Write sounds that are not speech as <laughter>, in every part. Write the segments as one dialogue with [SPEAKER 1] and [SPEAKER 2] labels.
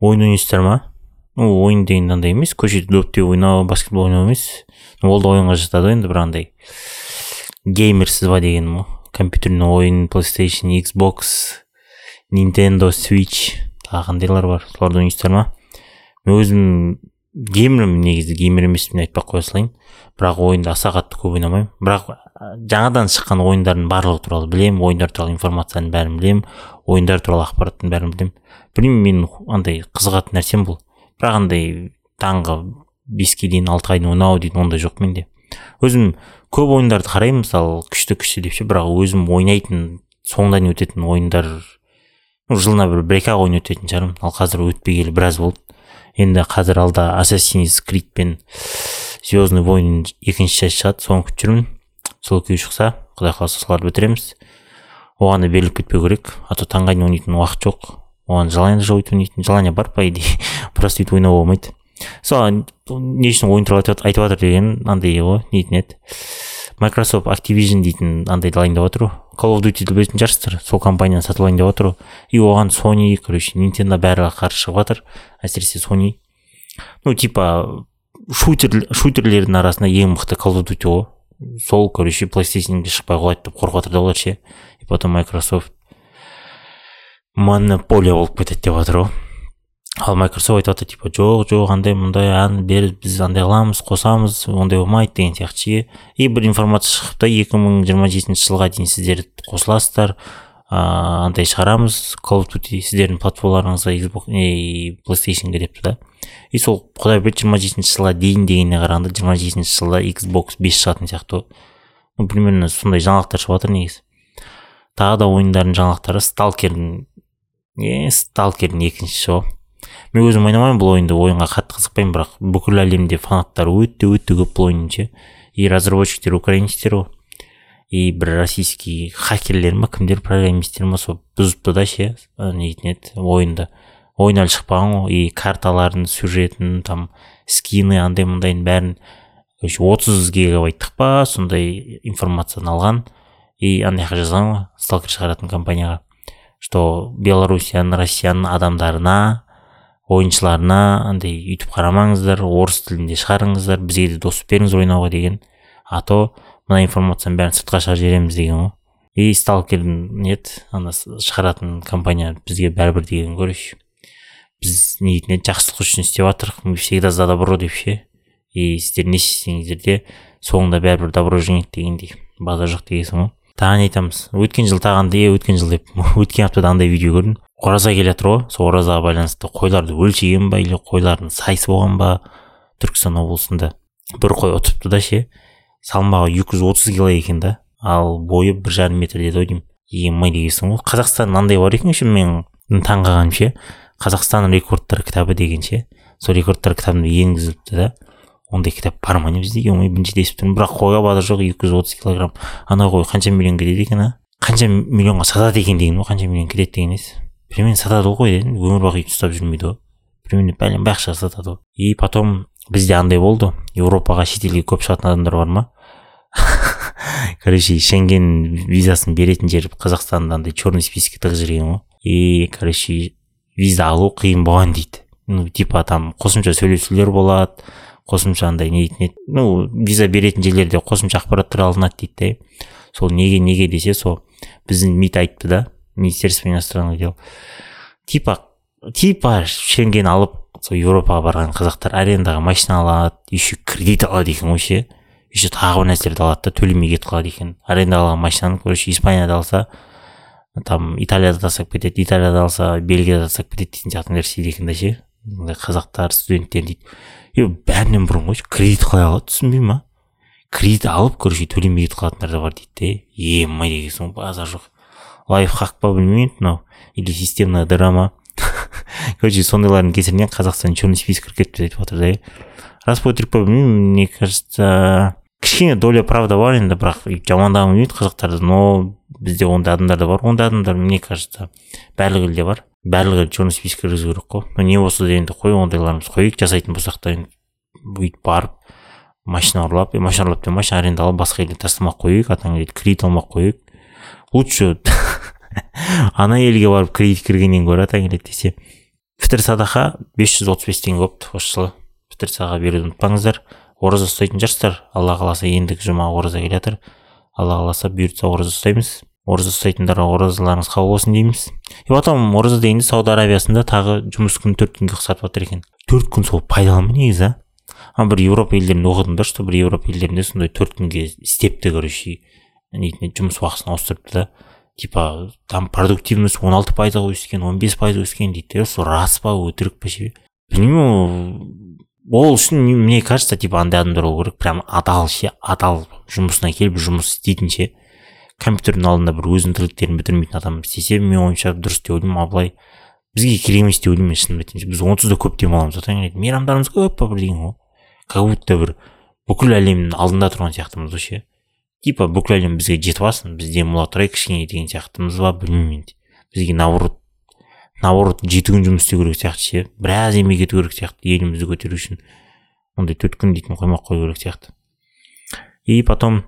[SPEAKER 1] ойын ойнайсыздар ма ну ойын дегенде андай емес көшеде допте ойнау баскетбол ойнау емес ол да ойынға жатады ғой енді бір андай геймерсіз ба дегенім ғой компьютерный ойын плейстейшн xbox nintendo switch. Тағы қандайлар бар соларды ойнайсыздар ма мен өзім геймермін негізі геймер емеспін айтпай ақ қоя салайын бірақ ойынды аса қатты көп ойнамаймын бірақ жаңадан шыққан ойындардың барлығы туралы білемін ойындар туралы информацияның бәрін білемін ойындар туралы ақпараттың бәрін білемін білмеймін менің андай қызығатын нәрсем бұл. Бірақ андай таңғы беске дейін алтыға дейін ойнау дейтін ондай жоқ менде. Өзім көп ойындарды қараймын мысалы күшті күшті деп ше бірақ өзім ойнайтын соңына дейін өтетін ойындар жылына бір бір екі ақ ойын өтетін шығармын. Ал қазір өтпегелі біраз болды. Енді қазір алда ассасинс крид пен звездный войн екінші часть шығады соны күтіп жүрмін. Сол екеуі шықса құдай қаласа соларды бітіреміз. Оған да беріліп кетпеу керек а то таңға дейін ойнайтын уақыт жоқ. Оған желание өйтіп ойнайтын желание бар по идее <laughs> просто өйтіп ойнауға болмайды сол не үшін ойын туралы айтып жатыр деген андай ғой нетін еді Microsoft Activision дейтін андай дайындап жатыр ғой Call of Duty білетін шығарсыздар сол компанияны сатып алайын деп жатыр ғой и оған Sony короче Nintendo бәрі қарсы шығып жатыр әсіресе Sony ну типа шутер шутерлердің арасында ең мықты Call of Duty ғой сол короче PlayStationге шықпай қояды деп қорқып жатыр да олар ше и потом Microsoft. Монополия болып кетеді деп жатыр ғой ал майкрософт айтып жатыр типа жоқ жоқ андай мындай ән бер біз андай қыламыз қосамыз ондай болмайды деген сияқты ше и бір информация шығыпты екі мың жиырма жетінші жылға дейін сіздер қосыласыздар ыыы андай шығарамыз call of сіздердің платформаларыңызға xbox плейстейшнге депті да и сол құдай біледі жиырма жетінші жылға дейін дегеніне қарағанда жиырма жетінші жылда xbox бес шығатын сияқты ғой ну примерно сондай жаңалықтар шығып жатыр негізі тағы да ойындардың жаңалықтары сталкердің е сталкердің екіншісі ғой мен өзім ойнамаймын бұл ойынды ойынға қатты қызықпаймын бірақ бүкіл әлемде фанаттары өте өте көп бұл ойынның ше и разработчиктер украинецтер ғой и бір российский хакерлер ма кімдер программисттер ма сол бұзыпты да ше нетін еді ойынды. Ойын әлі шықпаған ғой и карталарын сюжетін там скины андай мындайдың бәрін короче отыз гигабайттық па сондай информацияны алған. И ана жаққа жазған ғой сталкер шығаратын компанияға. Что белоруссияның россияның адамдарына ойыншыларына андай өйтіп қарамаңыздар орыс тілінде шығарыңыздар бізге де доступ беріңіздер ойнауға деген. А то мына информацияның бәрін сыртқа шығарып жібереміз деген ғой. И сталкердің не еді ана шығаратын компания бізге бәрібір деген короче біз не дейтін жақсылық үшін істеп жатырмық мы всегда за добро деп ше. И сіздер не істесеңіздер де соңында бәрібір добро жеңеді дегендей. Базар жоқ дегенсің ғой. Тағы айтамыз. Өткен жыл тағы өткен жыл деп <laughs> өткен аптада андай видео көрдім. Ораза келе жатыр ғой сол оразаға байланысты қойларды өлшеген ба или қойлардың сайысы болған ба? Түркістан облысында. Бір қой ұтыпты да ше. Салмағы екі жүз отыз кило екен да. Ал бойы бір жарым метр деді ау деймін. Емай дегенсің ғой. Қазақстан мынандай бар екен ше мен таң қалғаным ше. Қазақстан рекордтар кітабы деген ше. Сол рекордтар кітабына енгізіліпті да. Ондай кітап бар ма не бізде емай бірінші тұрмын бірақ қойға базар жоқ екі жүз отыз килограмм. Ана қой қанша миллион кетеді екен а? Қанша миллионға сатады екен деген ғой қанша миллион кетеді деген несі примерно сатады ғой дедім өмір бақи ұстап жүрмейді ғой примерно бәлен ақшаға сатады ғой и потом бізде андай болды. Еуропаға шетелге көп шығатын адамдар бар ма? <laughs> Короче шенген визасын беретін жер қазақстанды андай черный списокке тығып жіберген ғой. И короче виза алу қиын болған дейді. Ну типа там қосымша сөйлесулер болады. Қосымша андай не дейтін еді. Ну виза беретін жерлерде қосымша ақпараттар алынады дейді да сол неге неге десе сол біздің мид айтты да министерство иностранных дел. Типа типа шенген алып сол еуропаға барған қазақтар арендаға машина алады еще кредит алады екен ғой ше еще тағы бір нәрселерді алады да төлемей кетіп қалады екен. Арендаға алған машинаны короче испанияда алса там италияда тастап кетеді италияда алса бельгияда тастап кетеді дейтін сияқты нәрсе екен да ше. Қазақтар студенттер дейді. Е бәрінен бұрын қойшы кредит қалай алады түсінбеймін ма кредит алып короче төлемей кетіп қалатындар да бар дейді де. Емай дегенсің базар жоқ. Лайфхак па білмеймін мынау. Или системная драма. <laughs> Короче сондайлардың кесірінен қазақстан черный списокқа кіріп кетті деп жатыр да распотрик па білмеймін мне кажется кішкене доля правда бар енді бірақ жамандағым келмейді қазақтарды но бізде ондай адамдар да бар. Ондай адамдар мне кажется барлық елде бар. Барлығы черный списокқа кіргізу керек қой. Но не болса да енді қой ондайларымыз қояйық жасайтын болсақ та бүйтіп барып машина ұрлап машина ұрлап машина арендалап басқа елге тастамай ақ қояйық атаң кредит алмай ақ қояйық лучше <laughs> ана елге барып кредит кіргеннен гөрі атаң десе фітір садақа 535 теңге болыпты осы жылы. Фітір садақа беруді ұмытпаңыздар. Ораза ұстайтын шығарсыздар алла қаласа ендігі жұма ораза келе жатыр алла қаласа бұйыртса ораза ұстаймыз. Ораза ұстайтындарға оразаларыңыз қабыл болсын дейміз. И потом ораза дегенде сауд арабиясында тағы жұмыс күнін төрт күнге қысқартып жатыр екен. Төрт күн сол пайдалы ма негізі а? Бір еуропа елдерінде оқыдым да что бір еуропа елдерінде сондай төрт күнге істепті короче нетін жұмыс уақытын ауыстырыпты да типа там продуктивность он алты пайызға өскен он бес пайыз өскен дейді сол рас па өтірік па ше? Білмеймін ол үшін мне кажется типа андай адамдар болу керек. Прям адал ше адал жұмысына келіп жұмыс істейтін ше. Компьютердің алдында бір өзінің тірліктерін бітірмейтін адам істесе менің ойымша дұрыс деп ойлаймын ал былай бізге керек емес деп ойлаймын мен шынымды айтайын. Біз онсыз да көп демаламыз. Одан мейрамдарымыз көп па бір деген ғой. Как будто бір бүкіл әлемнің алдында тұрған сияқтымыз ғой ше типа бүкіл әлем бізге жетіп алсын біз демала тұрайық кішкене деген сияқтымыз ба білмеймін енді бізге наоборот наоборот жеті күн жұмыс істеу керек сияқты ше. Біраз еңбек ету керек сияқты елімізді көтеру үшін. Ондай төрт күн дейтін қоймақ қою керек сияқты. И потом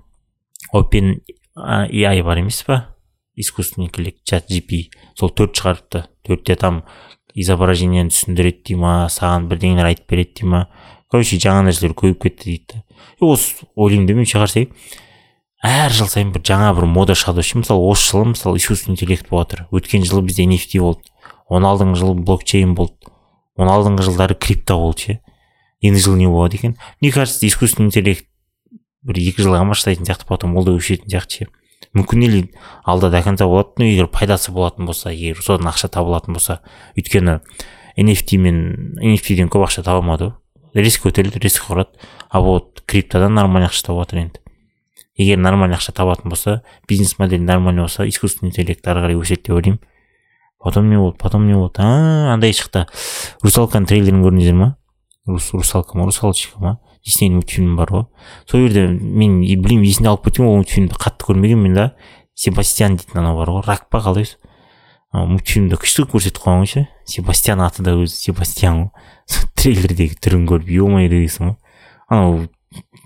[SPEAKER 1] опен ai бар емес па? Искусственный интеллект чат gp сол төрт шығарыпты. Төртте там изображениені түсіндіреді дей ма саған бірдеңелер айтып береді дей ма. Короче жаңа нәрселер көбейіп кетті дейді. И осы ойлаймын да мен шығарсай әр жыл сайын бір жаңа бір мода шығады ше. Мысалы осы жылы мысалы искусственный интеллект болып жатыр өткен жылы бізде nft болды. Он алдыңғы жылы блокчейн болды. Он алдыңғы жылдары крипто болды ше. Енді жылы не болады екен мне кажется искусственный интеллект бір екі жылға машықтайтын сияқты потом ол да өшетін сияқты ше. Мүмкін или алда до конца болады. Но егер пайдасы болатын болса егер содан ақша табылатын болса өйткені nft мен nft ден көп ақша таба алмады ғой. Риск көтерілді риск құрады. А вот криптодан нормальный ақша тауып жатыр енді. Егер нормальный ақша табатын болса бизнес модель нормальный болса искусственный интеллект ары қарай өседі деп ойлаймын. Потом не болды потом не болды андай шықты. Русалканың трейлерін көрдіңіздер ма русалка ма? Русалочка ма? Дисней мультфильм бар ғой. Сол жерде мен білмеймін есімде алып кеткен ол мультфильмді қатты көрмегенмін да. Себастьян дейтін анау бар ғой. Рак па қалай мультфильмді күшті көрсетіп қойған ғой ше себастьян аты да өзі себастьян ғой. <laughs> Трейлердегі түрін көріп е мое дегенсің ғой. Анау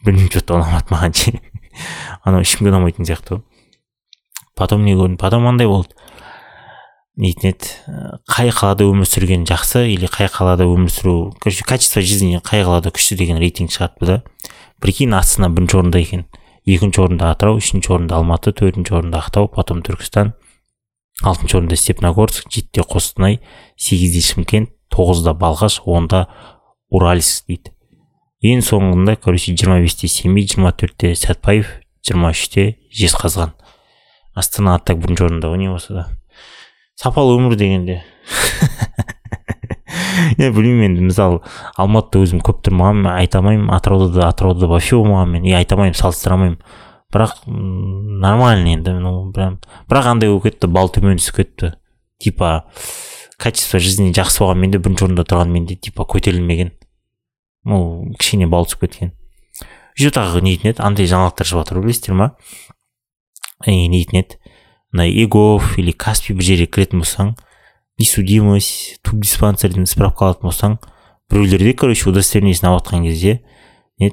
[SPEAKER 1] білмеймін че то ұнамады маған ше. <laughs> Анау ешкімге ұнамайтын сияқты ғой. Потом не көрдім? Потом андай болды. Нетін еді қай қалада өмір сүрген жақсы или қай қалада өмір сүру короче качество жизни қай қалада күшті деген рейтинг шығарыпты да. Прикинь астана бірінші орында екен екінші орында атырау үшінші орында алматы төртінші орында ақтау потом түркістан алтыншы орында степногорск жетіде қостанай сегізде шымкент тоғызда балқаш онда уральск дейді. Ең соңында короче жиырма бесте семей жиырма төртте сәтпаев жиырма үште жезқазған. Астана так бірінші орында ғой не болса да. Сапалы өмір дегенде. <laughs> Е білмеймін енді мысалы алматыда өзім көп тұрмағанмын айта алмаймын атырауда да атырауда да вообще болмағанмын мен и айта алмаймын салыстыра алмаймын. Бірақ нормально енді ну прям бірақ андай болып кетті бал төмен түсіп кетті. Типа качество жизни жақсы болғанмен де бірінші орында тұрғанмен де типа көтерілмеген. Ну кішкене бал түсіп кеткен. Еще тағы нетін еді андай жаңалықтар шығып жатыр білесіздер ма? Нетін еді. Мына егов или каспи бір жерге кіретін болсаң несудимость тубдиспансерден справка алатын болсаң біреулерде короче удостоверениесін алып жатқан кезде не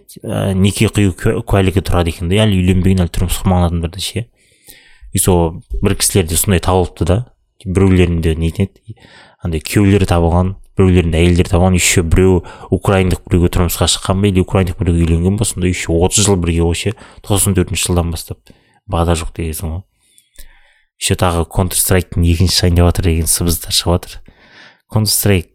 [SPEAKER 1] неке қию куәлігі тұрады екен да әлі үйленбеген әлі тұрмыс құрмаған адамдарда ше и сол бір кісілерде сондай табылыпты да. Біреулерінде нетін еді андай күйеулері табылған біреулерінде әйелдері табылған еще біреуі украиндық біреуге тұрмысқа шыққан ба или украиндық біреуге үйленген ба сонда еще отыз жыл бірге ғой ше тоқсан төртінші жылдан бастап бада жоқ дегенсің ғой еще тағы контр страйктың екінші шығайын деп жатыр деген сыбыздар шығып жатыр. Контр страйк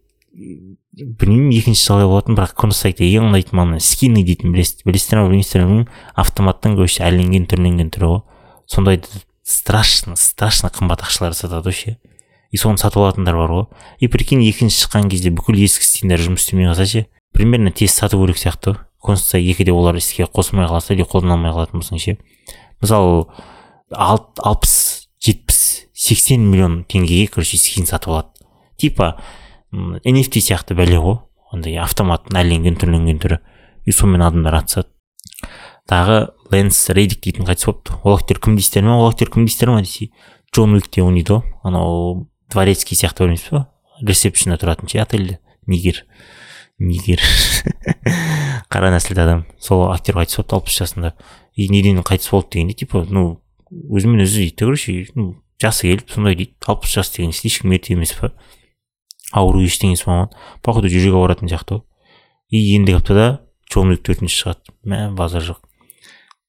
[SPEAKER 1] білмеймін екінші шығуға болатын бірақ контр страйкте ең ұнайтын маған скины дейтін білесіз білесіздер ма білмейсіздер ма автоматтың короче әрленген түрленген түрі ғой. Сондайды страшно страшно қымбат ақшалар сатады ғой ше и соны сатып алатындар бар ғой. И прикинь екінші шыққан кезде бүкіл ескі скиндер жұмыс істемей қалса ше примерно тез сату керек сияқты. Контр страйк екіде олар іске қосылмай қалса или қолдана алмай қалатын болсаң ше. Мысалы алпыс жетпіс сексен миллион теңгеге короче скин сатып алады. Типа nft сияқты бәле ғой. Андай автомат әрленген түрленген түрі. И сонымен адамдар атысады. Тағы лэнс рейдик дейтін қайтыс болыпты. Ол актер кім дейсіздер ма ол актер кім дейсіздер ма десе джон уикте ойнайды ғой. Анау дворецкий сияқты білмейсіз ба ресепшнда тұратын ше отельде? Нигер. Нигер. <laughs> Қара нәсілді адам. Сол актер қайтыс болыпты алпыс жасында. И неден қайтыс болды дегенде типа ну өзімен өзі дейді короче ну жасы келіп сондай дейді алпыс жас деген ешкім ерте емес па ауру ештеңесі болмаған походу жүрек ауыратын сияқты ғой и ендігі аптада джон уик төртінші шығады. Мә базар жоқ.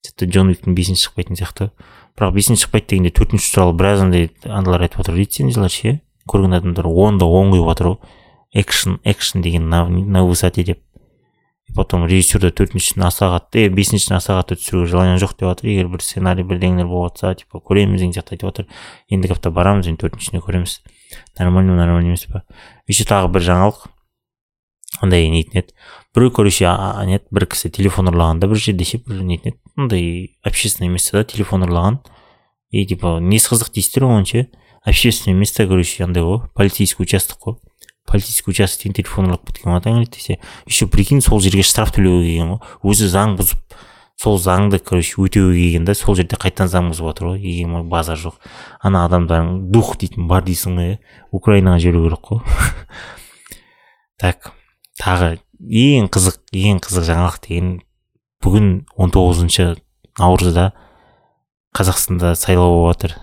[SPEAKER 1] Тіпті джон уиктің бесінші шықпайтын сияқты. Бірақ бесінші шықпайды дегенде төртінші туралы біраз андай андайлар айтып жатыр рецензиялар ше? Көрген адамдар он да он қойып жатыр ғой экшн экшн деген на высоте деп. Потом режиссер да төртіншісін аса қатты е бесіншісін аса қатты түсіруге желание жоқ деп жатыр егер бір сценарий бірдеңелер болып жатса типа көреміз деген сияқты айтып жатыр ендігі апта барамыз енді төртіншісіне көреміз. Нормально ма нормально емес па? Еще тағы бір жаңалық. Андай нетін еді біреу короче не еді бір кісі телефон ұрлаған да бір жерде ше бір нетін еді андай общественное местода телефон ұрлаған. И типа несі қызық дейсіздер оған ше общественное место короче андай ғой полицейский участок қой. Полицейский участоктен телефон ұрлап кеткен ғой десе еще прикинь сол жерге штраф төлеуге келген ғой өзі заң бұзып сол заңды короче өтеуге келген да сол жерде қайтадан заң бұзып жатыр ғой базар жоқ. Ана адамдардың дух дейтін бар дейсің ғой иә. Украинаға жіберу керек қой. <laughs> Так тағы ең қызық ең қызық жаңалық деген. Бүгін 19 тоғызыншы наурызда қазақстанда сайлау болып жатыр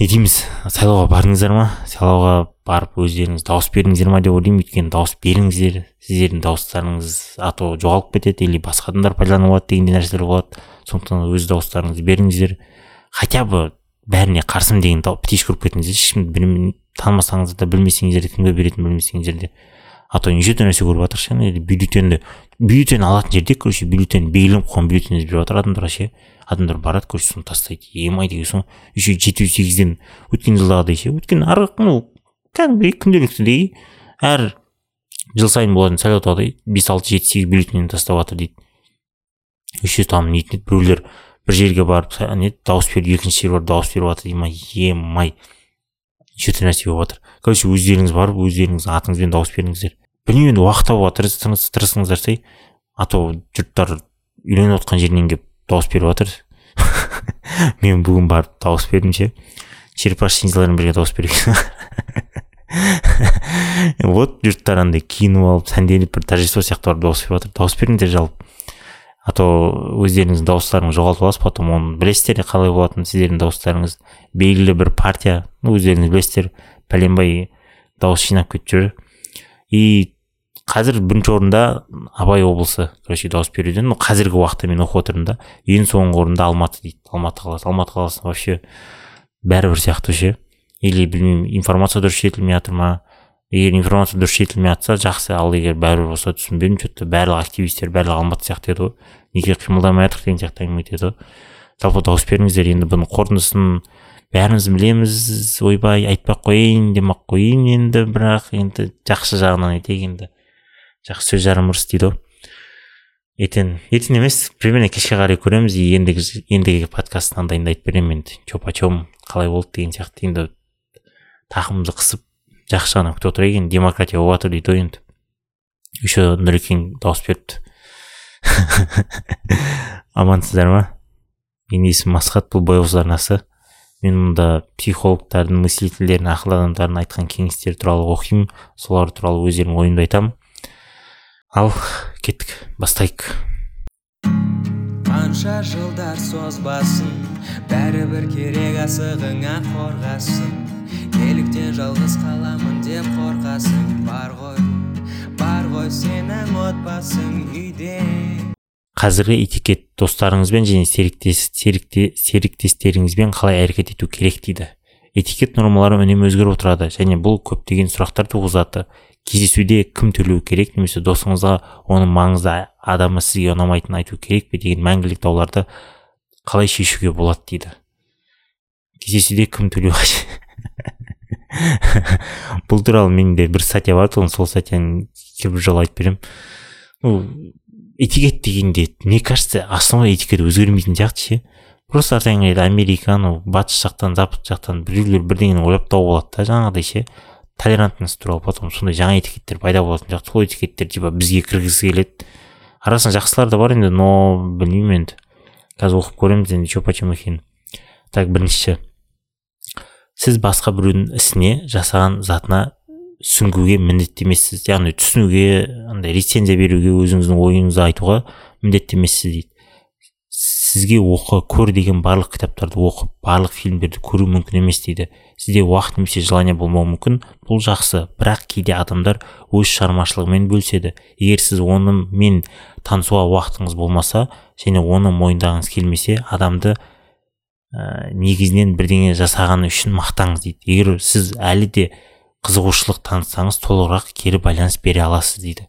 [SPEAKER 1] не дейміз. Сайлауға бардыңыздар ма? Сайлауға барып өздеріңіз дауыс бердіңіздер ма деп ойлаймын. Өйткені дауыс беріңіздер сіздердің дауыстарыңыз а то жоғалып кетеді или басқа адамдар пайдаланып алады дегендей нәрселер болады. Сондықтан өз дауыстарыңызды беріңіздер. Хотя бы бәріне қарсымын деген птичка ұрып кетіңіздер. Ешкімді танымасаңыздар да білмесеңіздер де кімге беретінін білмесеңіздер де. А то неше түрлі нәрсе көріп жатырық ше бюллетенді бюллетень алатын жерде короче бюллетень белгіленіп қойған бюллетень беріп жатыр адамдарға ше адамдар барады короче соны тастайды емай деген соң еще жеті сегізден өткен жылдағыдай ше. Өткен ары ну кәдімгідей күнделіктідей әр жыл сайын болатын сайлаудағыдай бес алты жеті сегіз бюллетень тастап жатыр дейді. Еще там нетін еді біреулер бір жерге барып не дауыс беріп екінші жерге барып дауыс беріп жатыр емай емай. Неше түрлі нәрсе болып жатыр короче өздеріңіз барып өздеріңіздің атыңызбен дауыс беріңіздер. Білмеймін енді уақыт табуға тырысыңыздар сай а то жұрттар үйленіп отқан жерінен келіп дауыс беріп жатыр. <laughs> Мен бүгін барып дауыс бердім ше. Черепашки ниндзялармен бірге дауыс берген <laughs> вот жұрттар андай киініп алып сәнделіп бір торжество сияқты барып дауыс беріп жатыр. Дауыс беріңдер жалпы. А то өздеріңіздің дауыстарыңызды жоғалтып аласыз потом оны білесіздер қалай болатынын сіздердің дауыстарыңыз. Белгілі бір партия өздеріңіз білесіздер. Пәленбай дауыс жинап кетіп жүр. И қазір бірінші орында абай облысы короче дауыс беруден ну қазіргі уақытта мен оқып отырмын да. Ең соңғы орында алматы дейді алматы қаласы. Алматы қаласы вообще бәрібір сияқты ше или білмеймін информация дұрыс жетілмей жатыр ма? Егер информация дұрыс жетілмей жатса жақсы. Ал егер бәрібір болса түсінбедім че то. Барлық активистер барлығы алматы сияқты еді ғой. Неге қимылдамай жатырық деген сияқты әңгіме етеді ғой жалпы дауыс беріңіздер. Енді бұның қорытындысын бәріміз білеміз ойбай айтпай ақ қояйын демей қояйын енді бірақ енді жақсы жағынан айтайық енді. Жақсы сөз жарым ырыс дейді ғой. Ертең ертең емес примерно кешке қарай көреміз и ендігі ендігі подкасттан андайында айтып беремін енді. Че почем қалай болды деген сияқты енді тақымымызды қысып жақсы жағынан күтіп отырайық енді. Демократия болып жатыр дейді ғой енді. Еще нұрекен дауыс беріпті <laughs> амансыздар ма? Менің есімім асхат бұл бояусыз арнасы мен мұнда психологтардың мыслительдердің ақыл адамдардың айтқан кеңестері туралы оқимын. Солар туралы өздерінің ойымды айтамын ал кеттік бастайық. Қанша жылдар созбасын бәрібір керек асығыңа қорғасын. Неліктен жалғыз қаламын деп қорқасың бар ғой бар ғой сенің отбасың үйде. Қазіргі этикет достарыңызбен және серіктес, серікте, серіктестеріңізбен қалай әрекет ету керек дейді. Этикет нормалары үнемі өзгеріп отырады және бұл көптеген сұрақтар туғызады кездесуде кім төлеу керек немесе досыңызға оның маңызды адамы сізге ұнамайтынын айту керек пе деген мәңгілік дауларды қалай шешуге болады дейді. Кездесуде кім төлеу <laughs> бұл туралы менде бір статья бар тұғын сол статьяны бір жолы айтып беремін. Ну этикет дегенде мне кажется основной этикет өзгермейтін сияқты ше просто артаң америка анау батыс жақтан запад жақтан біреулер бірдеңені ойлап тауып алады да. Жаңағыдай ше толерантность туралы потом сондай жаңа этикеттер пайда болатын сияқты сол этикеттер типа бізге кіргізгісі келеді арасында жақсылар да бар енді но білмеймін енді. Қазір оқып көреміз енді че почем екенін. Так біріншісі сіз басқа біреудің ісіне жасаған затына сүңгуге міндетті емессіз. Яғни түсінуге андай рецензия беруге өзіңіздің ойыңызды айтуға міндетті емессіз дейді. Сізге оқы көр деген барлық кітаптарды оқып барлық фильмдерді көру мүмкін емес дейді. Сізде уақыт немесе желание болмауы мүмкін. Бұл жақсы. Бірақ кейде адамдар өз шығармашылығымен бөліседі. Егер сіз онымен танысуға уақытыңыз болмаса және оны мойындағыңыз келмесе адамды ә, негізінен бірдеңе жасағаны үшін мақтаңыз дейді. Егер сіз әлі де қызығушылық танытсаңыз толығырақ кері байланыс бере аласыз дейді.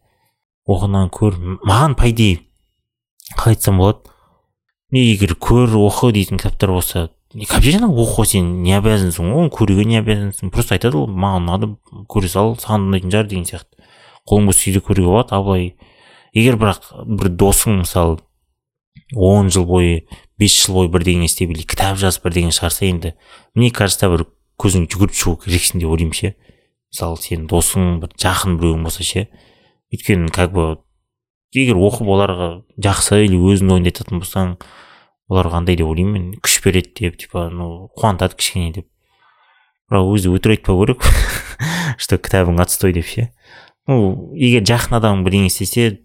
[SPEAKER 1] Оқыған көр маған по идее қалай айтсам болады? Егер көр оқы дейтін кітаптар болса обязательно оқы сен не обязансың оны көруге не обязансың просто айтады ғой маған ұнады көре сал саған ұнайтын шығар деген сияқты. Қолың бос кезде көруге болады ал былай егер бірақ бір досың мысалы он жыл бойы бес жыл бойы бірдеңе істеп или кітап жазып бірдеңе шығарса енді мне кажется бір көзің жүгіріп шығу керексің деп ойлаймын ше. Мысалы сенің досың бір жақын біреуің болса ше өйткені как бы егер оқып оларға жақсы или өзің ойыңды айтатын болсаң оларға андай деп ойлаймын мен күш береді деп типа ну қуантады кішкене деп. Бірақ өзі өтірік айтпау керек <laughs> что кітабың отстой деп ше. Ну егер жақын адам бірдеңе істесе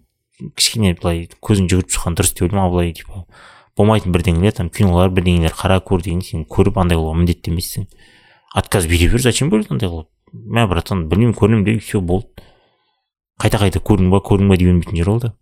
[SPEAKER 1] кішкене былай көзің жүгіріп шыққан дұрыс деп ойлаймын ал былай типа болмайтын бірдеңелер там кинолар бірдеңелер қара көр деген сен көріп андай қылуға міндетті емессің отказ бере бер зачем бөледі андай қылып? Мә братан білмеймін көремін де все болды. Қайта қайта көрдің ба көрдің ба дей бермейтін жер ол да.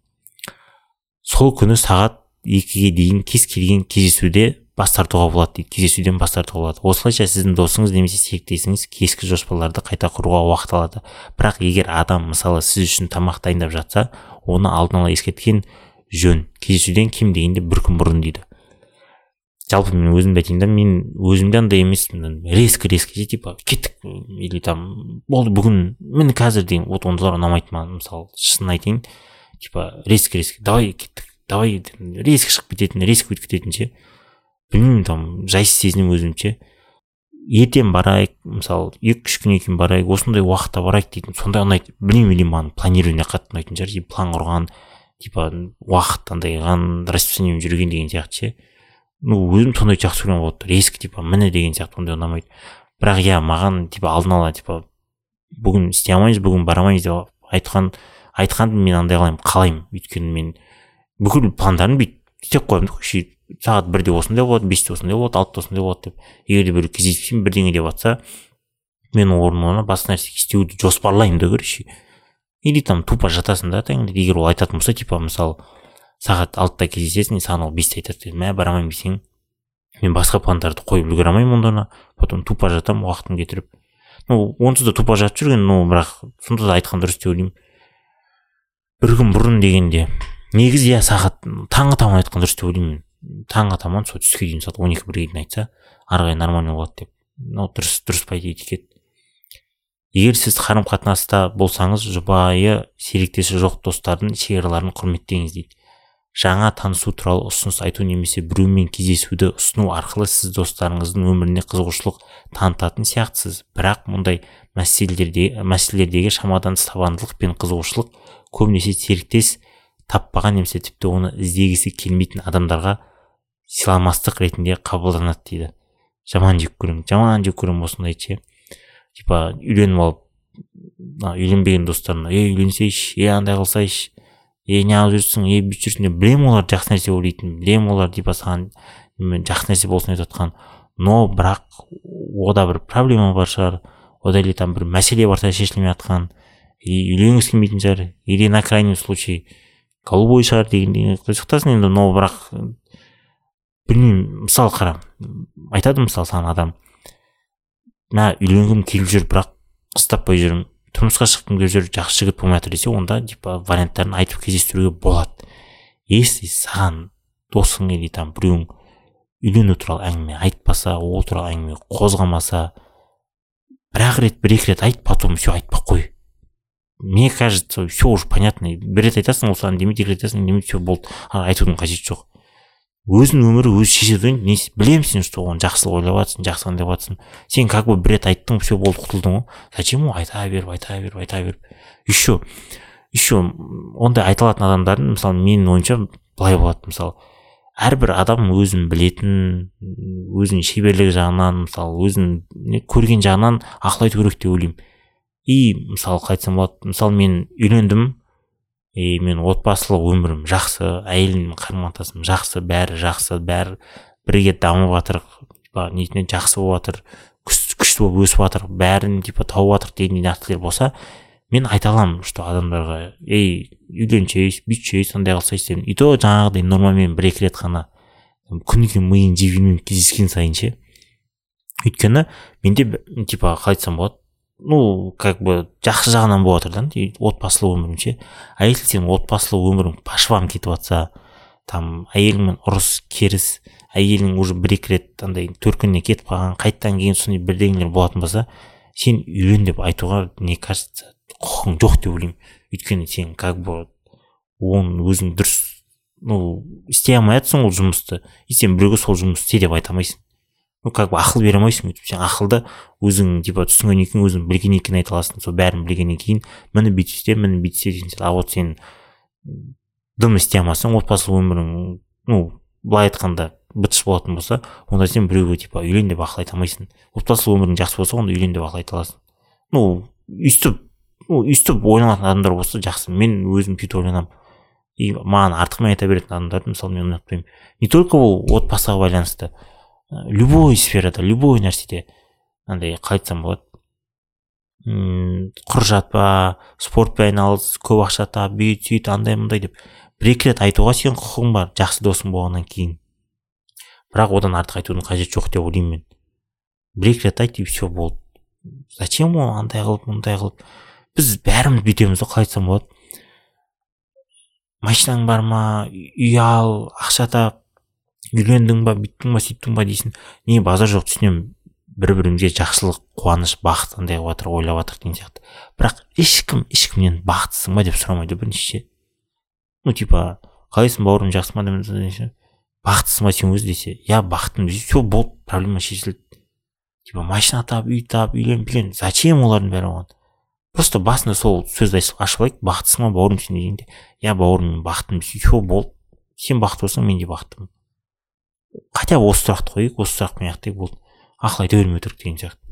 [SPEAKER 1] Сол күні сағат екіге дейін кез келген кездесуде бас тартуға болады дейді. Кездесуден бас тартуға болады. Осылайша сіздің досыңыз немесе серіктесіңіз кескі жоспарларды қайта құруға уақыт алады. Бірақ егер адам мысалы сіз үшін тамақ дайындап жатса оны алдын ала ескерткен жөн. Кездесуден кем дегенде бір күн бұрын дейді. Жалпы мен өзімді айтайын да мен өзімде андай емеспін. Резко резко ше типа кеттік или там болды бүгін міне қазір деген вот ондайлар ұнамайды маған мысалы шынын айтайын. Типа резко резко давай кеттік давай резко шығып кететін резко өтіп кететін ше. Білмеймін там жайсыз сезінемін өзімді ертең барайық мысалы екі үш күннен кейін барайық осындай уақытта барайық дейтін сондай ұнайды. Білмеймін или маған планирование қатты ұнайтын шығар план құрған типа уақыт андай расписаниемен жүрген деген сияқты ше. Ну өзім сондай жақсы көремін вот резко типа міне деген сияқты ондай ұнамайды. Бірақ иә маған типа алдын ала типа бүгін істей алмаймыз бүгін бара алмаймыз деп айтқан айтқанды мен андай қылаймын қалаймын. Өйткені мен бүкіл пландарымды бүйтіп істеп қоямын да сағат бірде осындай болады бесте осындай болады алтыда осындай болады деп. Егер де біреу кездеспеймін бірдеңе деп жатса мен орнына басқа нәрсе істеуді жоспарлаймын да короче. Или там тупо жатасың да егер ол айтатын болса типа мысалы сағат алтыда кездесесің саған ол бесте айтады мә бара алмаймын десең мен басқа пландарды қойып үлгере алмаймын онда потом тупо жатамын уақытын кетіріп. Ну онсыз да тупо жатып жүрген но бірақ сонда да айтқан дұрыс деп ойлаймын. Бір күн бұрын дегенде. Негізі иә сағат таңғы таман айтқан дұрыс деп ойлаймын. Таңғы таман сол түске дейін сағат он екі бірге дейін айтса ары қарай нормально болады деп. Ну дұрыс дұрыс по идее егер сіз қарым қатынаста болсаңыз жұбайы серіктесі жоқ достардың шекараларын құрметтеңіз дейді. Жаңа танысу туралы ұсыныс айту немесе біреумен кездесуді ұсыну арқылы сіз достарыңыздың өміріне қызығушылық танытатын сияқтысыз. Бірақ мұндай мәселелерде, мәселелердегі шамадан тыс табандылық пен қызығушылық көбінесе серіктес таппаған немесе тіпті оны іздегісі келмейтін адамдарға сыйламастық ретінде қабылданады дейді. Жаман жек көремін жаман жек көремін осындайды ше. Типа үйленіп алып үйленбеген достарына ей үйленсейші ей андай қылсайшы е неғып жүрсің е бүйтіп жүрсің деп білемін олар жақсы нәрсе ойлайтынын білемін олар типа саған жақсы нәрсе болсын деп жатқан. Но бірақ ода бір проблема бар шығар. Ода или там бір мәселе бар шығар шешілмей жатқан. Үйленгісі келмейтін шығар. Или на крайний случай голубой шығар дегендей. Қызықтасын енді но бірақ білмеймін мысалы қара айтады мысалы саған адам. Мә үйленгім келіп жүр бірақ қыз таппай жүрмін. Тұрмысқа шыққым келіп жүр жақсы жігіт болмай жатыр десе онда типа варианттарын айтып кездестіруге болады. Если саған досың или там біреуің үйлену туралы әңгіме айтпаса ол туралы әңгіме қозғамаса бір ақ рет бір екі рет айт потом все айтпай қой. Мне кажется все уже понятно. Бір рет айтасың ол саған демейді екі рет айтасың демейді все болды. Айтудың қажеті жоқ. Өзінің өмірі өзі шешеді ғой. Білемін сен что оны жақсылық ойлап жатрсың жақсы ойлап жатрсың сен как бы бір рет айттың все болды құтылдың ғой. Зачем ол? Айта беріп айта беріп айта беріп. Еще еще ондай айта алатын адамдардың мысалы менің ойымша былай болады. Мысалы әрбір адам өзін білетін өзінің шеберлігі жағынан мысалы өзін көрген жағынан ақыл айту керек деп ойлаймын. И мысалы қалай айтсам болады. Мысалы мен үйлендім и мен отбасылық өмірім жақсы әйеліммен қарым қатынасым жақсы бәрі жақсы бәрі бірге дамып жатыр типа нетіне жақсы болып жатыр күшті болып өсіп жатыр бәрін типа тауып жатыр деген нәрселер болса мен айта аламын что адамдарға ей үйленшейсіз бүйтшейсіз андай қылсайсыз деп и то жаңағыдай нормамен бір екі рет қана күніге миын жеп жүрмеймін кездескен сайын ше. Өйткені менде типа қалай айтсам болады ну как бы жақсы жағынан болып жатыр да отбасылық өмірім ше а если сенің отбасылық өмірің по швам кетіп жатса там әйеліңмен ұрыс керіс әйелің уже бір екі рет андай төркініне кетіп қалған қайтадан кейін сондай бірдеңелер болатын болса сен үйлен деп айтуға мне кажется құқың жоқ деп ойлаймын. Өйткені сен как бы оны өзің дұрыс ну істей алмай жатрсың ол жұмысты и сен біреуге сол жұмысты істе деп айта алмайсың. Ну как бы ақыл бере алмайсың өйтіп сен ақылды өзің типа түсінгеннен кейін өзің білгеннен кейін айта аласың сол бәрін білгеннен кейін міне бүйтіп істе міне бүйтіп істе деген а вот сен дым істей алмасаң отбасылық өмірің ну былай айтқанда бытыш болатын болса онда сен біреуге типа үйлен деп ақыл айта алмайсың. Отбасылық өмірің жақсы болса онда үйлен деп ақыл айта аласың. Ну өйстіп ну өйстіп ойланатын адамдар болса жақсы. Мен өзім сөйтіп ойланамын и маған артығымен айта беретін адамдарды мысалы мен ұнатпаймын. Не только ол отбасыға байланысты любой сферада любой нәрседе андай қалай айтсам болады. Мм құр жатпа спортпен айналыс көп ақша тап бүйт сөйт андай мындай деп бір екі рет айтуға сенің құқығың бар жақсы досың болғаннан кейін. Бірақ одан артық айтудың қажеті жоқ деп ойлаймын мен. Бір екі рет айт и все болды. Зачем ол андай қылып мындай қылып? Біз бәріміз бүйтеміз ғой қалай айтсам болады? Машинаң бар ма? Үй ал ақша тап. Үйлендің ба бүйттің ба сөйттің ба дейсің не базар жоқ түсінемін бір бірімізге жақсылық қуаныш бақыт андай қылып жатыр ойлап жатыр деген сияқты. Бірақ ешкім ешкімнен бақыттысың ба деп сұрамайды бірінші ну типа қалайсың бауырым жақсы ма? бақыттысың ба? сен өзі десе иә бақыттымын все болды проблема шешілді типа машина тап үй тап үйлен билен зачем олардың бәрі оған? Просто басында сол сөзді ашып алайық бақыттысың ба бауырым сен? дегенде. Иә бауырым мен бақыттымын все болды. Сен бақытты болсаң мен де бақыттымын хотя бы осы сұрақты қояйық осы сұрақпен аяқтайық болды ақыл айта бермей отырайық деген сияқты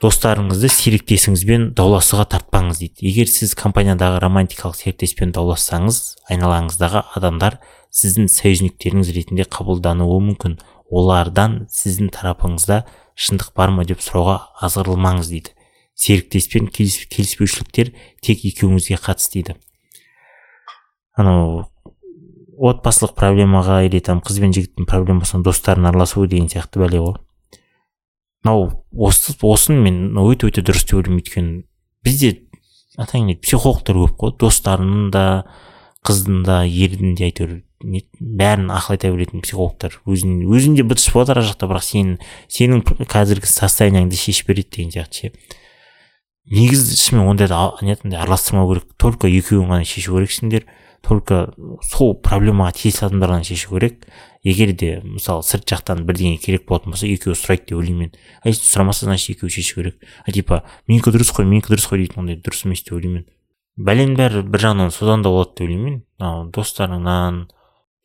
[SPEAKER 1] достарыңызды серіктесіңізбен дауласуға тартпаңыз дейді. Егер сіз компаниядағы романтикалық серіктеспен даулассаңыз айналаңыздағы адамдар сіздің союзниктеріңіз ретінде қабылдануы мүмкін. Олардан сіздің тарапыңызда шындық бар ма деп сұрауға азғырылмаңыз дейді. Серіктеспен келіспеушіліктер тек екеуіңізге қатысты дейді. Анау отбасылық проблемаға или там қыз бен жігіттің проблемасына достардың араласуы деген сияқты бәле ғой. Мынау осы осын мен өте өте дұрыс деп ойлаймын өйткені бізде атаң психологтар көп қой достарының да қыздың да ердің де әйтеуір бәрін ақыл айта беретін психологтар. Өзін өзінде быт болады ар жақта бірақ сен сенің қазіргі состояниеңді шешіп береді деген сияқты ше. Негізі шынымен ондайды араластырмау керек. Только екеуің ғана шешу керексіңдер. Только сол проблемаға тиесілі адамдар ғана шешу керек. Егер де мысалы сырт жақтан бірдеңе керек болатын болса екеуі сұрайды деп ойлаймын мен. А если сұрамаса значит екеуі шешу керек. А типа менікі дұрыс қой менікі дұрыс қой дейтін ондай дұрыс емес деп ойлаймын мен. Бәленің бәрі бір жағынан содан да болады деп ойлаймын мен. Достарыңнан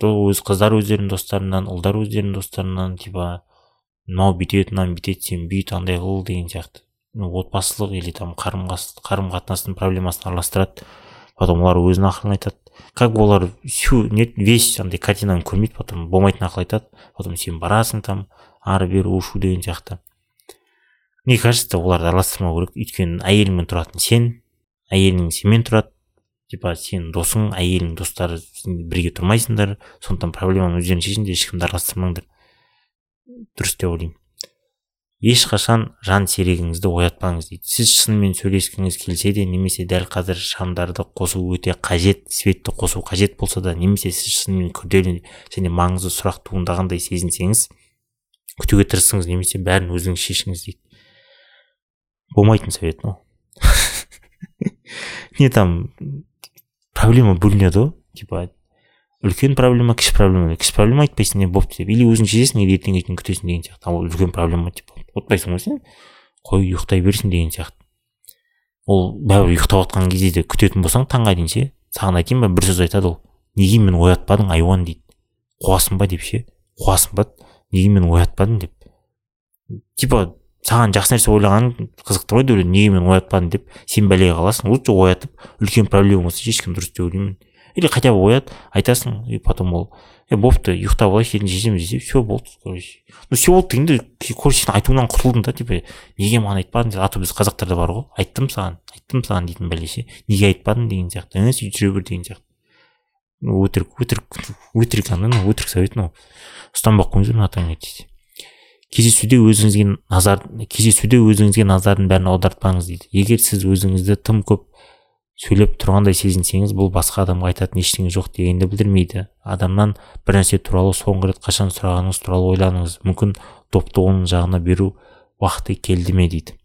[SPEAKER 1] өз қыздар өздерінің достарынан ұлдар өздерінің достарынан типа мынау бүйтеді мынаны бүйтеді сен бүйт андай қыл деген сияқты. Отбасылық или там қарым қатынастың проблемасын араластырады. Потом олар өзінің ақылын айтады. Как бы олар всю не весь андай картинаны көрмейді потом болмайтын ақыл айтады. Потом сен барасың там ары бері у шу деген сияқты. Мне кажется оларды араластырмау керек. Өйткені әйеліңмен тұратын сен әйелің сенімен тұрады. Типа сенің досың әйелің достары бірге тұрмайсыңдар сондықтан проблеманы өздерің шешіңдер ешкімді араластырмаңдар. Дұрыс деп ойлаймын. Ешқашан жан серігіңізді оятпаңыз дейді. Сіз шынымен сөйлескіңіз келсе де немесе дәл қазір шамдарды қосу өте қажет светті қосу қажет болса да немесе сіз шынымен күрделі және маңызды сұрақ туындағандай сезінсеңіз күтуге тырысыңыз немесе бәрін өзіңіз шешіңіз дейді. Болмайтын совет ну <laughs> не там проблема бөлінеді ғой типа үлкен проблема кіші проблема. Кіші проблема айтпайсың не бопты деп. Или өзің шешесің или ертеңге шейін күтесің деген сияқты. Ал үлкен проблема типа ұмытпайсың ғой сен. Қой ұйықтай берсін деген сияқты. Ол бәрібір ұйықтап жатқан кезде де күтетін болсаң таңға дейін ше саған айтайын ба бір сөз айтады ол. Неге мені оятпадың айуан дейді қуасың ба деп ше. Қуасың ба? Неге мен оятпадым деп. Типа саған жақсы нәрсе ойлаған қызықты ғой неге мен оятпадым деп сен бәлеге қаласың лучше оятып үлкен проблема болса ешкім дұрыс деп ойлаймын. Или хотя бы оят айтасың и потом ол е бопты ұйықтап алайық ертең шешеміз десе все болды короче ну все болды дегенде короче сен айтуыңнан құтылдың да типа неге маған айтпадың? а то біз қазақтарда бар ғой айттым саған айттым саған дейтін бәле ше неге айтпадың? деген сияқты і сөйтіп жүре бер? деген сияқты. Өтірік өтірік өтірік андай өтірік совет мынау ұстанбай ақ қойыңыздар мына дейді кездесуде өзіңізге назар кездесуде өзіңізге назардың бәрін аудартпаңыз дейді. Егер сіз өзіңізді тым көп сөйлеп тұрғандай сезінсеңіз бұл басқа адамға айтатын ештеңе жоқ дегенді білдірмейді. Адамнан бір нәрсе туралы соңғы рет қашан сұрағаныңыз туралы ойланыңыз. Мүмкін допты оның жағына беру уақыты келді ме дейді.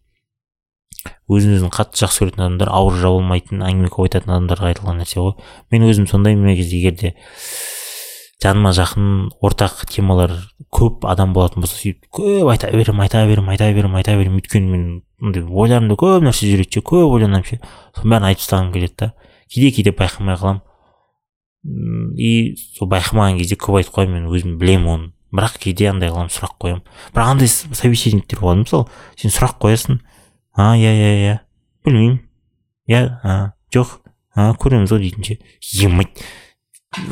[SPEAKER 1] Өзін өзін қатты жақсы көретін адамдар ауыр жабылмайтын әңгіме көп айтатын адамдарға айтылған нәрсе ғой. Мен өзім сондаймын кезде егер де жаныма жақын ортақ темалар көп адам болатын болса сөйтіп көп айта беремін айта беремін айта беремін айта беремін. Өйткені мен андай ойларымда көп нәрсе жүреді ше көп ойланамын ше. Соның бәрін айтып тастағым келеді да. Кейде кейде байқамай қаламын и сол байқамаған кезде көп айтып қоямын мен өзім білемін оны. Бірақ кейде андай қыламын сұрақ қоямын. Бірақ андай собеседниктер болады. Мысалы сен сұрақ қоясың. А иә иә иә білмеймін иә жоқ а көреміз ғой дейтін ше.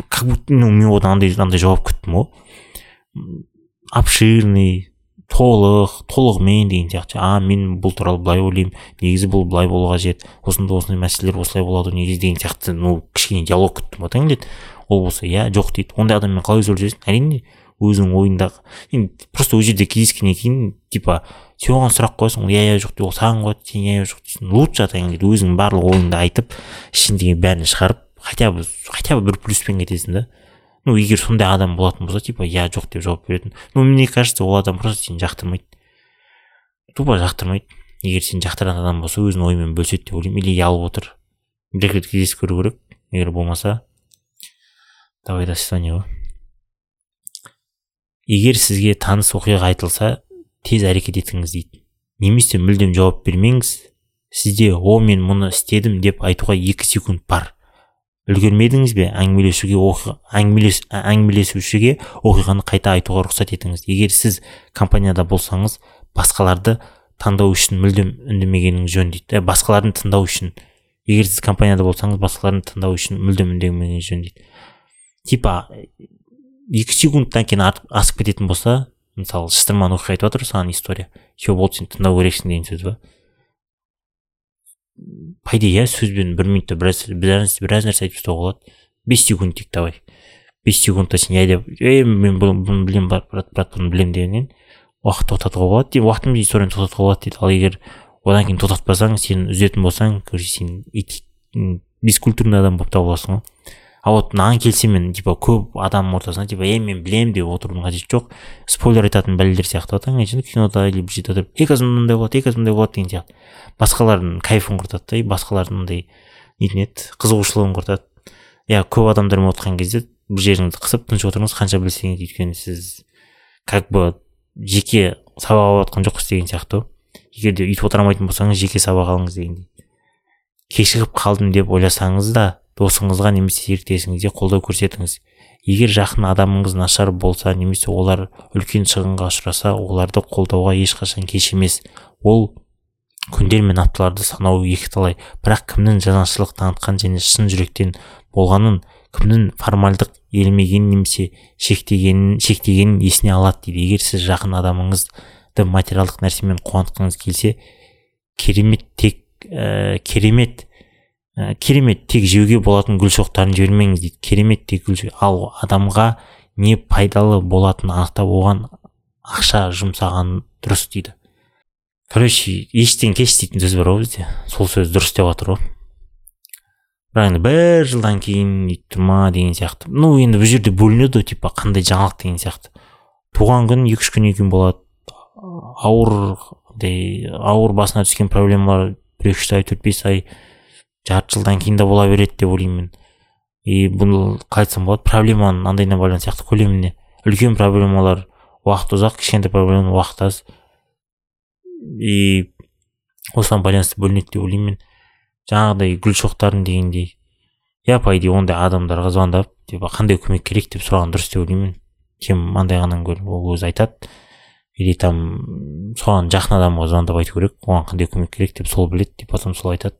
[SPEAKER 1] Как будто ну мен одан андай андай жауап күттім ғой обширный толық толығымен деген сияқты а мен бұл туралы былай ойлаймын негізі бұл былай болу қажет осындай осындай мәселелер осылай болады негізі деген сияқты ну кішкене диалог күттім ғой келеді ол болса иә жоқ дейді ондай адаммен қалай сөйлесесің әрине өзіңнің ойыңдағы енді просто ол жерде кездескеннен кейін типа сен оған сұрақ қоясың ол иә иә жоқ деп ол саған қояды сен иә жоқ дейсің лучше дейді өзіңнің барлық ойыңды айтып ішіндегі бәрін шығарып хотя бы хотя бы бір плюспен кетесің да. Ну егер сондай адам болатын болса типа иә жоқ деп жауап беретін. Ну мне кажется ол адам просто сені жақтырмайды. Тупо жақтырмайды. Егер сені жақтыратын адам болса өзінің ойымен бөліседі деп ойлаймын. Или ұялып отыр. Бір рет кездесіп көру керек. Егер болмаса давай до свидания ғой егер сізге таныс оқиға айтылса тез әрекет етіңіз дейді. Немесе мүлдем жауап бермеңіз. Сізде о мен мұны істедім деп айтуға екі секунд бар. Үлгермедіңіз бе? Әңгімелесуге әңгімелес, әңгімелесушіге оқиғаны қайта айтуға рұқсат етіңіз. Егер сіз компанияда болсаңыз басқаларды таңдау үшін мүлдем үндемегеніңіз жөн дейді. Басқалардың тыңдау үшін. Егер сіз компанияда болсаңыз басқалардың тыңдау үшін мүлдем үндемегеніңіз жөн дейді. Типа екі секундтан кейін асып кететін болса мысалы шытырман оқиға айтып жатыр саған история. Все болды сен тыңдау керексің деген сөз ба по идее иә сөзбен бір минутта біраз біраз, біраз нәрсе айтып тастауға болады бес секунд дейік давай бес секундта сен иә деп мен бұны білемін брат брат бұны білемін дегеннен уақыт тоқтатуға болады дейді уақытын историяны тоқтатуға болады дейді ал егер одан кейін тоқтатпасаң сен үзетін болсаң короче сен бескультурный адам болып табыласың ғой а вот мынаған келсем мен типа көп адам ортасында типа е мен білемін деп отырудың қажеті жоқ. Спойлер айтатын бәлелер сияқты. Ғой кинода или бір жерде отырып екі мындай болады екі мындай болады деген сияқты. Басқалардың кайфын құртады да и басқалардың андай нетін еді қызығушылығын құртады. Иә көп адамдармен отырған кезде бір жеріңізді қысып тыныш отырыңыз қанша білсеңіз өйткені сіз как бы жеке сабақ алып жатқан жоқсыз деген сияқты. Ғой егер де өйтіп отыра алмайтын болсаңыз жеке сабақ алыңыз дегендей. Кешігіп қалдым деп ойласаңыз да досыңызға немесе серіктесіңізге қолдау көрсетіңіз. Егер жақын адамыңыз нашар болса немесе олар үлкен шығынға ұшыраса оларды қолдауға ешқашан кеш емес. Ол күндер мен апталарды санау екіталай. Бірақ кімнің жанашырлық танытқан және шын жүректен болғанын кімнің формальдық елемегенін немесе шектегенін шектегенін есіне алады дейді. Егер сіз жақын адамыңызды материалдық нәрсемен қуантқыңыз келсе керемет тек ә, керемет ә, керемет тек жеуге болатын гүл шоқтарын жібермеңіз дейді. Керемет тек гүл ал адамға не пайдалы болатынын анықтап оған ақша жұмсаған дұрыс дейді. Короче ештен кеш дейтін сөз бар ғой бізде. Сол сөз дұрыс деп жатыр ғой. Бірақ енді бір жылдан кейін өйтіп ма деген сияқты. Ну енді бұл жерде бөлінеді ғой типа қандай жаңалық деген сияқты. Туған күн екі үш күннен кейін болады. Ауыр ауыр басына түскен проблемалар бір екі үш ай төрт бес ай жарты жылдан кейін де бола береді деп ойлаймын и бұл қалай айтсам болады. Проблеманың андайына байланысты сияқты көлеміне үлкен проблемалар. Уақыт ұзақ кішкентай проблема уақыт аз. И осыған байланысты бөлінеді деп ойлаймын мен. Жаңағыдай гүл шоқтарын дегендей. Иә по идее ондай адамдарға звондап типа қандай көмек керек? деп сұраған дұрыс деп ойлаймын кем андайғаннан гөрі ол өзі айтады. Или там соған жақын адамға звондап айту керек. Оған қандай көмек керек деп сол біледі деп потом сол айтады.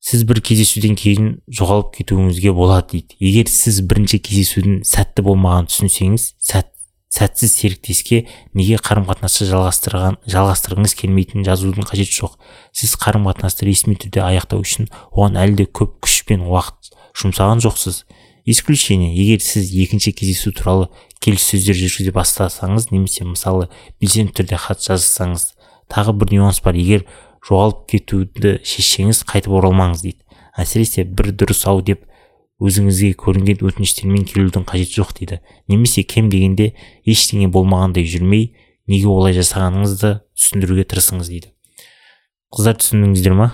[SPEAKER 1] Сіз бір кездесуден кейін жоғалып кетуіңізге болады дейді. Егер сіз бірінші кездесудің сәтті болмағанын түсінсеңіз сәт, сәтсіз серіктеске неге қарым қатынасты жалғастырған жалғастырғыңыз келмейтінін жазудың қажеті жоқ. Сіз қарым қатынасты ресми түрде аяқтау үшін оған әлі де көп күш пен уақыт жұмсаған жоқсыз. Исключение егер сіз екінші кездесу туралы келіссөздер жүргізе бастасаңыз немесе мысалы белсенді түрде хат жазсаңыз тағы бір нюанс бар. Егер жоғалып кетуді шешсеңіз қайтып оралмаңыз дейді. Әсіресе бір дұрыс ау деп өзіңізге көрінген өтініштермен келудің қажеті жоқ дейді. Немесе кем дегенде ештеңе болмағандай жүрмей неге олай жасағаныңызды түсіндіруге тырысыңыз дейді. Қыздар түсіндіңіздер ма?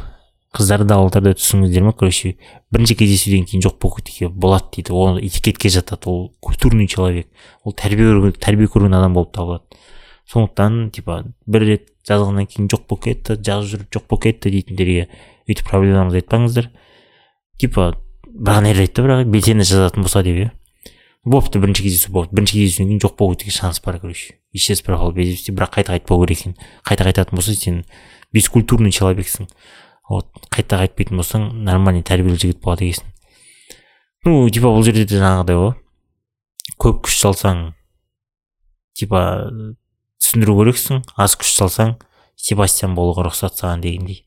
[SPEAKER 1] Қыздар да ұлдар да түсіңіздер ма? Короче бірінші кездесуден кейін жоқ болып кетуге болады дейді. Ол этикетке жатады. Ол культурный человек. Ол тәрбие тәрбие көрген адам болып табылады. Сондықтан типа бір рет жазғаннан кейін жоқ болып кетті жазып жүріп жоқ болып кетті дейтіндерге өйтіп проблемаңызды айтпаңыздар. Типа бірақ ана айтты бірақ белсенді жазатын болса деп иә. Бопты бірінші кездесу болды. Бірінші кездесуден кейін жоқ болып кетуге шанс бар короче. Исчез пропал бірақ қайта айтпау керек екен. Қайта қайтатын болса сен бескультурный человексің. Вот қайта қайтпайтын болсаң нормальный тәрбиелі жігіт болады екенсің. Ну типа бұл жерде де жаңағыдай ғой. Көп күш салсаң типа түсіндіру керексің? Аз күш салсаң себастьян болуға рұқсат саған дегендей.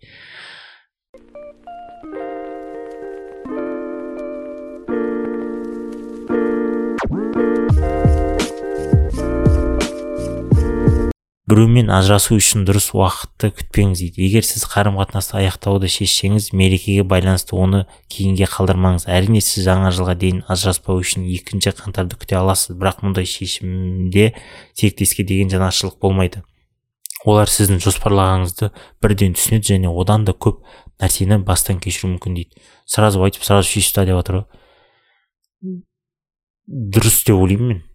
[SPEAKER 1] Біреумен ажырасу үшін дұрыс уақытты күтпеңіз дейді. Егер сіз қарым қатынасты аяқтауды шешсеңіз мерекеге байланысты оны кейінге қалдырмаңыз. Әрине сіз жаңа жылға дейін ажыраспау үшін екінші қаңтарды күте аласыз. Бірақ мұндай шешімде серіктеске деген жанашырлық болмайды. Олар сіздің жоспарлағаныңызды бірден түсінеді және одан да көп нәрсені бастан кешіруі мүмкін дейді. Сразу айтып сразу шешіп та деп жатыр ғой. Дұрыс деп ойлаймын мен.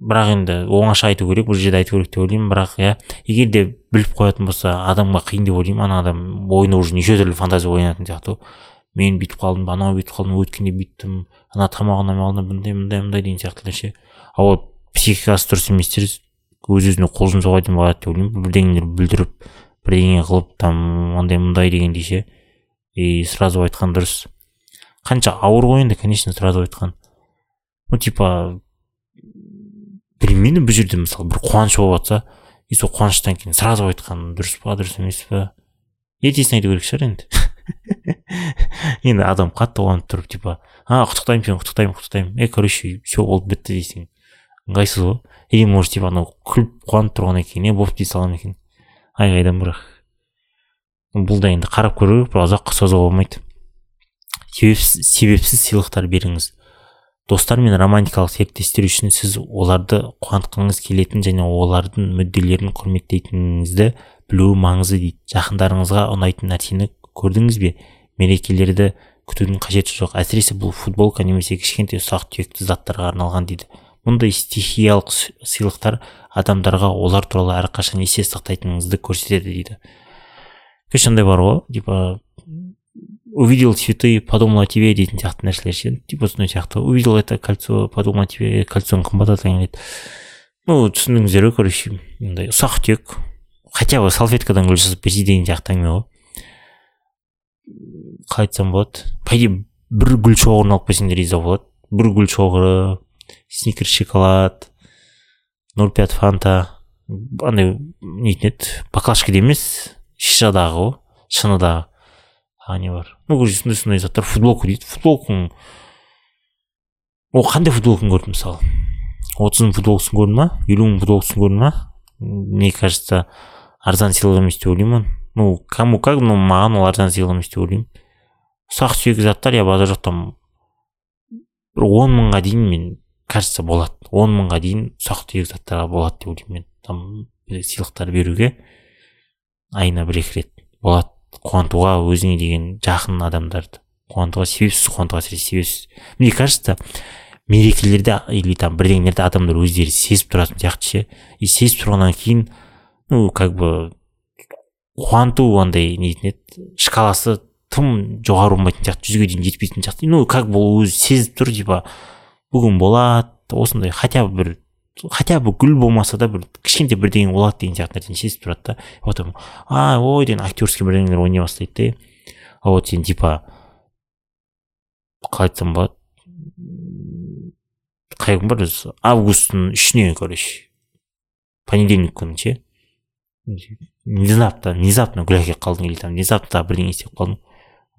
[SPEAKER 1] Бірақ енді оңаша айту керек бұл жерде айту керек деп ойлаймын. Бірақ иә егер де біліп қоятын болса адамға қиын деп ойлаймын. Ана адам ойына уже неше түрлі фантазия ойнайтын сияқты ғой. Мен бүйтіп қалдым анау бүйтіп қалдым өткенде бүйттім ана тамақ ұнамай қалды мындай мындай мындай деген сияқты ше ал ол психикасы дұрыс еместер өз өзіне қол жұмсауға дейін деп ойлаймын. Бірдеңелер бүлдіріп бірдеңе қылып там андай мындай дегендей ше и сразу айтқан дұрыс. Қанша ауыр ғой енді конечно сразу айтқан. Ну типа білмеймін бұл жерде мысалы бір қуаныш болып жатса и сол қуаныштан кейін сразу айтқан дұрыс па дұрыс емес па? Ертесіне айту керек шығар енді. <laughs> Енді адам қатты қуанып тұрып типа а құттықтаймын сені құттықтаймын құттықтаймын е короче все болды бітті дейсің ыңғайсыз ғой. Или может типа анау күліп қуанып тұрғаннан кейін е болды дей салған екен айғайдан бірақ. Бұл да енді қарап көру керек бір ұзаққа созуға болмайды себепсіз сыйлықтар беріңіз. Достар мен романтикалық серіктестер үшін сіз оларды қуантқыңыз келетін және олардың мүдделерін құрметтейтініңізді білуі маңызды дейді. Жақындарыңызға ұнайтын нәрсені көрдіңіз бе? Мерекелерді күтудің қажеті жоқ. Әсіресе бұл футболка немесе кішкентай ұсақ түйекті заттарға арналған дейді. Мұндай стихиялық сыйлықтар адамдарға олар туралы әрқашан есте сақтайтыныңызды көрсетеді дейді. Бар ғой типа увидел цветы подумал о тебе дейтін сияқты нәрселер ше типа сондай сияқты увидел это кольцо подумал о тебе кольцоң қымбат деген ну түсіндіңіздер ғой короче мындай ұсақ түйек хотя бы салфеткадан гүл жасап берсе деген сияқты әңгіме ғой қалай айтсам болады по идее бір гүл шоғырын алып берсең де риза болады бір гүл шоғыры сникерс шоколад ноль пять фанта. Андай нетін еді баклажкада емес шишадағы ғой шыныдағы не бар ну короче сондай сондай заттар футболка дейді футболкаң ол қандай футболканы көрдің мысалы отыз мың футболкасын көрдің ма елу мың футболкасын көрдің ма мне кажется арзан сыйлық емес деп ойлаймын ну кому как но маған ол арзан сыйлық емес деп ойлаймын ұсақ түйек заттар я базар жоқтан бір он мыңға дейін мен кажется болады он мыңға дейін ұсақ түйек заттарға болады деп ойлаймын мен там сыйлықтар беруге айына бір екі рет болады қуантуға өзіңе деген жақын адамдарды қуантуға себепсіз қуантуға әсіресе себепсіз. Мне кажется мерекелерде или там бірдеңелерді адамдар өздері сезіп тұратын сияқты ше. И сезіп тұрғаннан кейін ну как бы қуанту андай нетін еді шкаласы тым жоғары болмайтын сияқты жүзге дейін жетпейтін сияқты. Ну как бы ол өзі сезіп тұр типа бүгін болады да осындай хотя бы бір хотя бы гүл болмаса да бір кішкентай бірдеңе болады деген сияқты нәрсені сезіп тұрады да. Вот а ой деген актерский бірдеңелер ойнай бастайды да а вот сен типа қалай айтсам болады? Қай күн бар? өзі августтың үшіне короче понедельник күні ше. Внезапно внезапно гүл әкеліп қалдың или там внезапно бірдеңе істеп қалдың.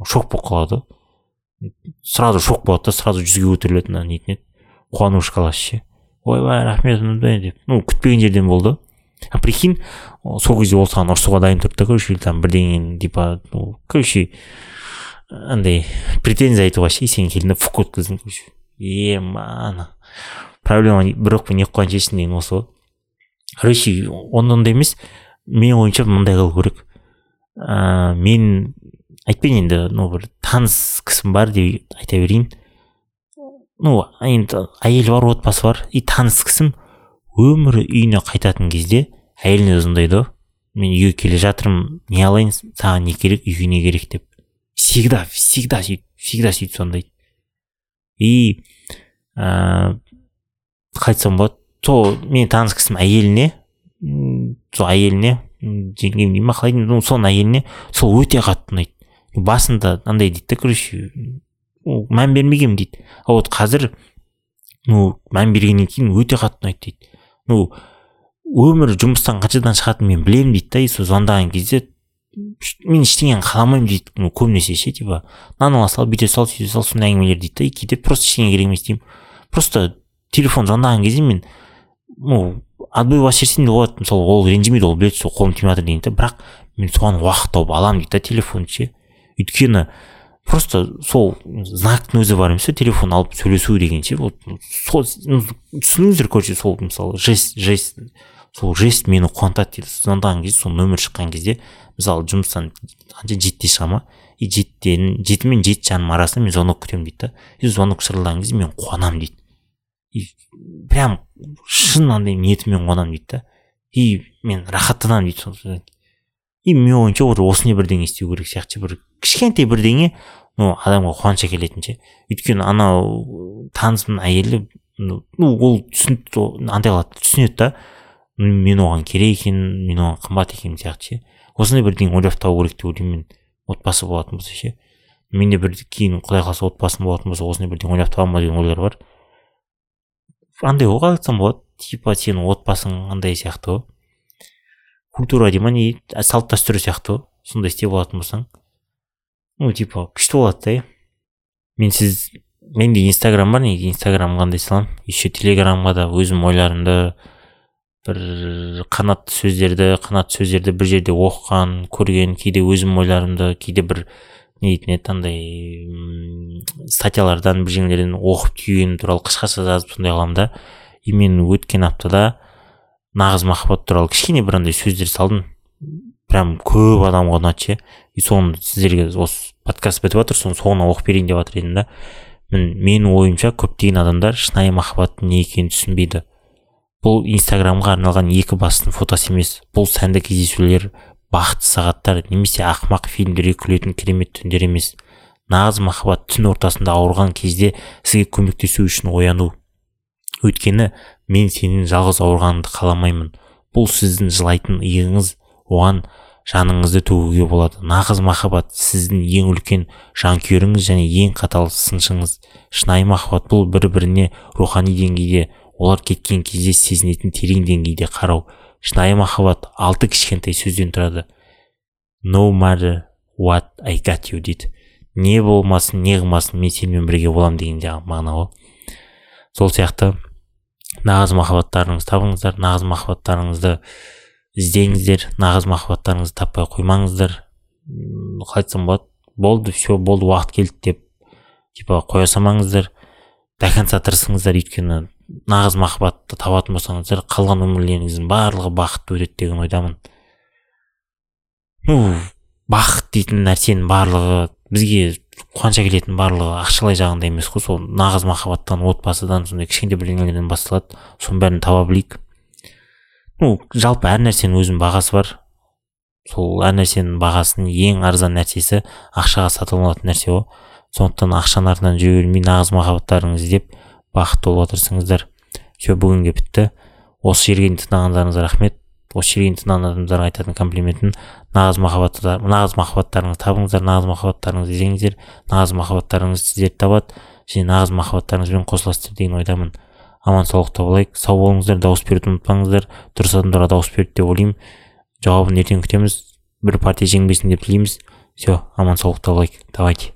[SPEAKER 1] Шок болып қалады. Сразу шок болады да сразу жүзге көтеріледі мына нетін еді қуанышқа аласыз ше. Ойбай рахмет деп. Ну күтпеген жерден болды. А прикинь сол кезде ол саған ұрысуға дайын тұрды да короче или там бірдеңені типа ну короче андай претензия айтуға ше сенің келінді фук өткіздің короче. Е мана. Проблема бір оқпен екі қуған шешсін деген осы ғой короче ондай емес. Менің ойымша мындай қылу керек. Ә, мен айтпайын енді ну бір таныс кісім бар деп айта берейін. Ну енді әйелі бар отбасы бар. И таныс кісім өмірі үйіне қайтатын кезде әйеліне звондайды ғой. Мен үйге келе жатырмын не алайын саған не керек үйге не керек деп. Всегда всегда сөйтіп всегда сөйтіп звондайды и ыыы айтсам болады. Сол менің таныс кісім әйеліне сол әйеліне жеңгем дей ма қалай ну соның әйеліне сол өте қатты ұнайды. Басында андай дейді да короче мән бермегенмін дейді. А вот қазір ну мән бергеннен кейін өте қатты ұнайды дейді. Ну өмірі жұмыстан қаншадан шығатынын мен білемін дейді да и сол звондаған кезде мен ештеңені қаламаймын дейді ну көбінесе ше типа мынаны ала сал бүйте сал сөйте сал сондай әңгімелер дейді да и кейде просто ештеңе керек емес деймін. Просто телефон звондаған кезде мен ну отбой бас жіберсем де болады мысалы ол ренжімейді ол біледі сол қолым тимей жатыр деген да бірақ мен соған уақыт тауып аламын дейді да телефонды ше. Өйткені просто сол знактың өзі бар емес телефон алып сөйлесу деген ше вот сол түсініңіздер короче сол мысалы жест жест сол жест мені қуантады дейді. Звондаған кезде сол нөмір шыққан кезде мысалы жұмыстан қанша жетіде шығамын и жетіден жеті мен жеті жарым арасында мен звонок күтемін дейді да. И звонок шырылдаған кезде мен қуанамын дейді. И прям шын андай ниетіммен қуанамын дейді да. И мен рахаттанамын дейді и менің ойымша вот осындай бірдеңе істеу керек сияқты бір кішкентай бірдеңе ну адамға қуаныш әкелетін ше өйткені анау танысымның әйелі ну ол түсінді андай қылады түсінеді да мен оған керек екенін мен оған қымбат екенім сияқты ше осындай бірдеңе ойлап табу керек деп ойлаймын мен отбасы болатын болса ше менде бір кейін құдай қаласа отбасым болатын болса осындай бірдеңе ойлап табамын ба деген ойлар бар андай ғой қалай айтсам болады типа сенің отбасың андай сияқты ғой культура дей ма не салт дәстүр сияқты ғой сондай істеп алатын болсаң. Ну типа күшті болады да мен сіз менде инстаграм бар неге инстаграм қандай саламын? Еще телеграмға да өзім ойларымды бір қанатты сөздерді қанатты сөздерді бір жерде оқыған көрген кейде өзім ойларымды кейде бір не дейтін еді андай статьялардан бірдеңелерден оқып түйгенім туралы қысқаша жазып сондай қыламын да и мен өткен аптада нағыз махаббат туралы кішкене бір андай сөздер салдым. Прям көп адамға ұнады ше. И соны сіздерге осы подкаст бітіп жатыр соны соңынан оқып берейін деп жатыр едім да. Менің ойымша көптеген адамдар шынайы махаббаттың не екенін түсінбейді. Бұл инстаграмға арналған екі бастың фотосы емес. Бұл сәнді кездесулер бақытты сағаттар немесе ақымақ фильмдерге күлетін керемет түндер емес. Нағыз махаббат түн ортасында ауырған кезде сізге көмектесу үшін ояну. Өйткені мен сенің жалғыз ауырғаныңды қаламаймын. Бұл сіздің жылайтын иығыңыз оған жаныңызды төгуге болады. Нағыз махаббат сіздің ең үлкен жанкүйеріңіз және ең қатал сыншыңыз. Шынайы махаббат бұл бір біріне рухани деңгейде олар кеткен кезде сезінетін терең деңгейде қарау. Шынайы махаббат алты кішкентай сөзден тұрады. No matter what I got you дейді. Не болмасын не қылмасын мен сенімен бірге боламын деген мағына ғой сол сияқты нағыз махаббаттарыңызды табыңыздар нағыз махаббаттарыңызды іздеңіздер нағыз махаббаттарыңызды таппай қоймаңыздар. Қалай айтсам болады. Болды все болды уақыт келді деп типа қоя салмаңыздар. До конца тырысыңыздар өйткені нағыз махаббатты табатын болсаңыздар қалған өмірлеріңіздің барлығы бақытты өтеді деген ойдамын. Ну бақыт дейтін нәрсенің барлығы бізге қуаныш әкелетін барлығы ақшалай жағында емес қой. сол нағыз махаббаттан отбасыдан сондай кішкентай бірдеңелерден басталады. Соның бәрін таба білейік. Ну жалпы әр нәрсенің өзінің бағасы бар. Сол әр нәрсенің бағасының ең арзан нәрсесі ақшаға сатып алынатын нәрсе ғой. Сондықтан ақшаның артынан жүре бермей нағыз махаббаттарыңызды іздеп бақытты болуға тырысыңыздар все бүгінге бітті. Осы жерге дейін тыңдағандарыңызға рахмет. Осы жерге дейін тыңдаған адамдарға айтатын комплиментім нағыз махаббаттар нағыз махаббаттарыңызды табыңыздар нағыз махаббаттарыңызды іздеңіздер нағыз махаббаттарыңыз сіздерді табады. Және нағыз махаббаттарыңызбен қосыласыздар деген ойдамын. Аман саулықта болайық сау болыңыздар дауыс беруді ұмытпаңыздар. Дұрыс адамдарға дауыс берді деп ойлаймын. Жауабын ертең күтеміз. Бір партия жеңбесін деп тілейміз. Все аман саулықта болайық давайте.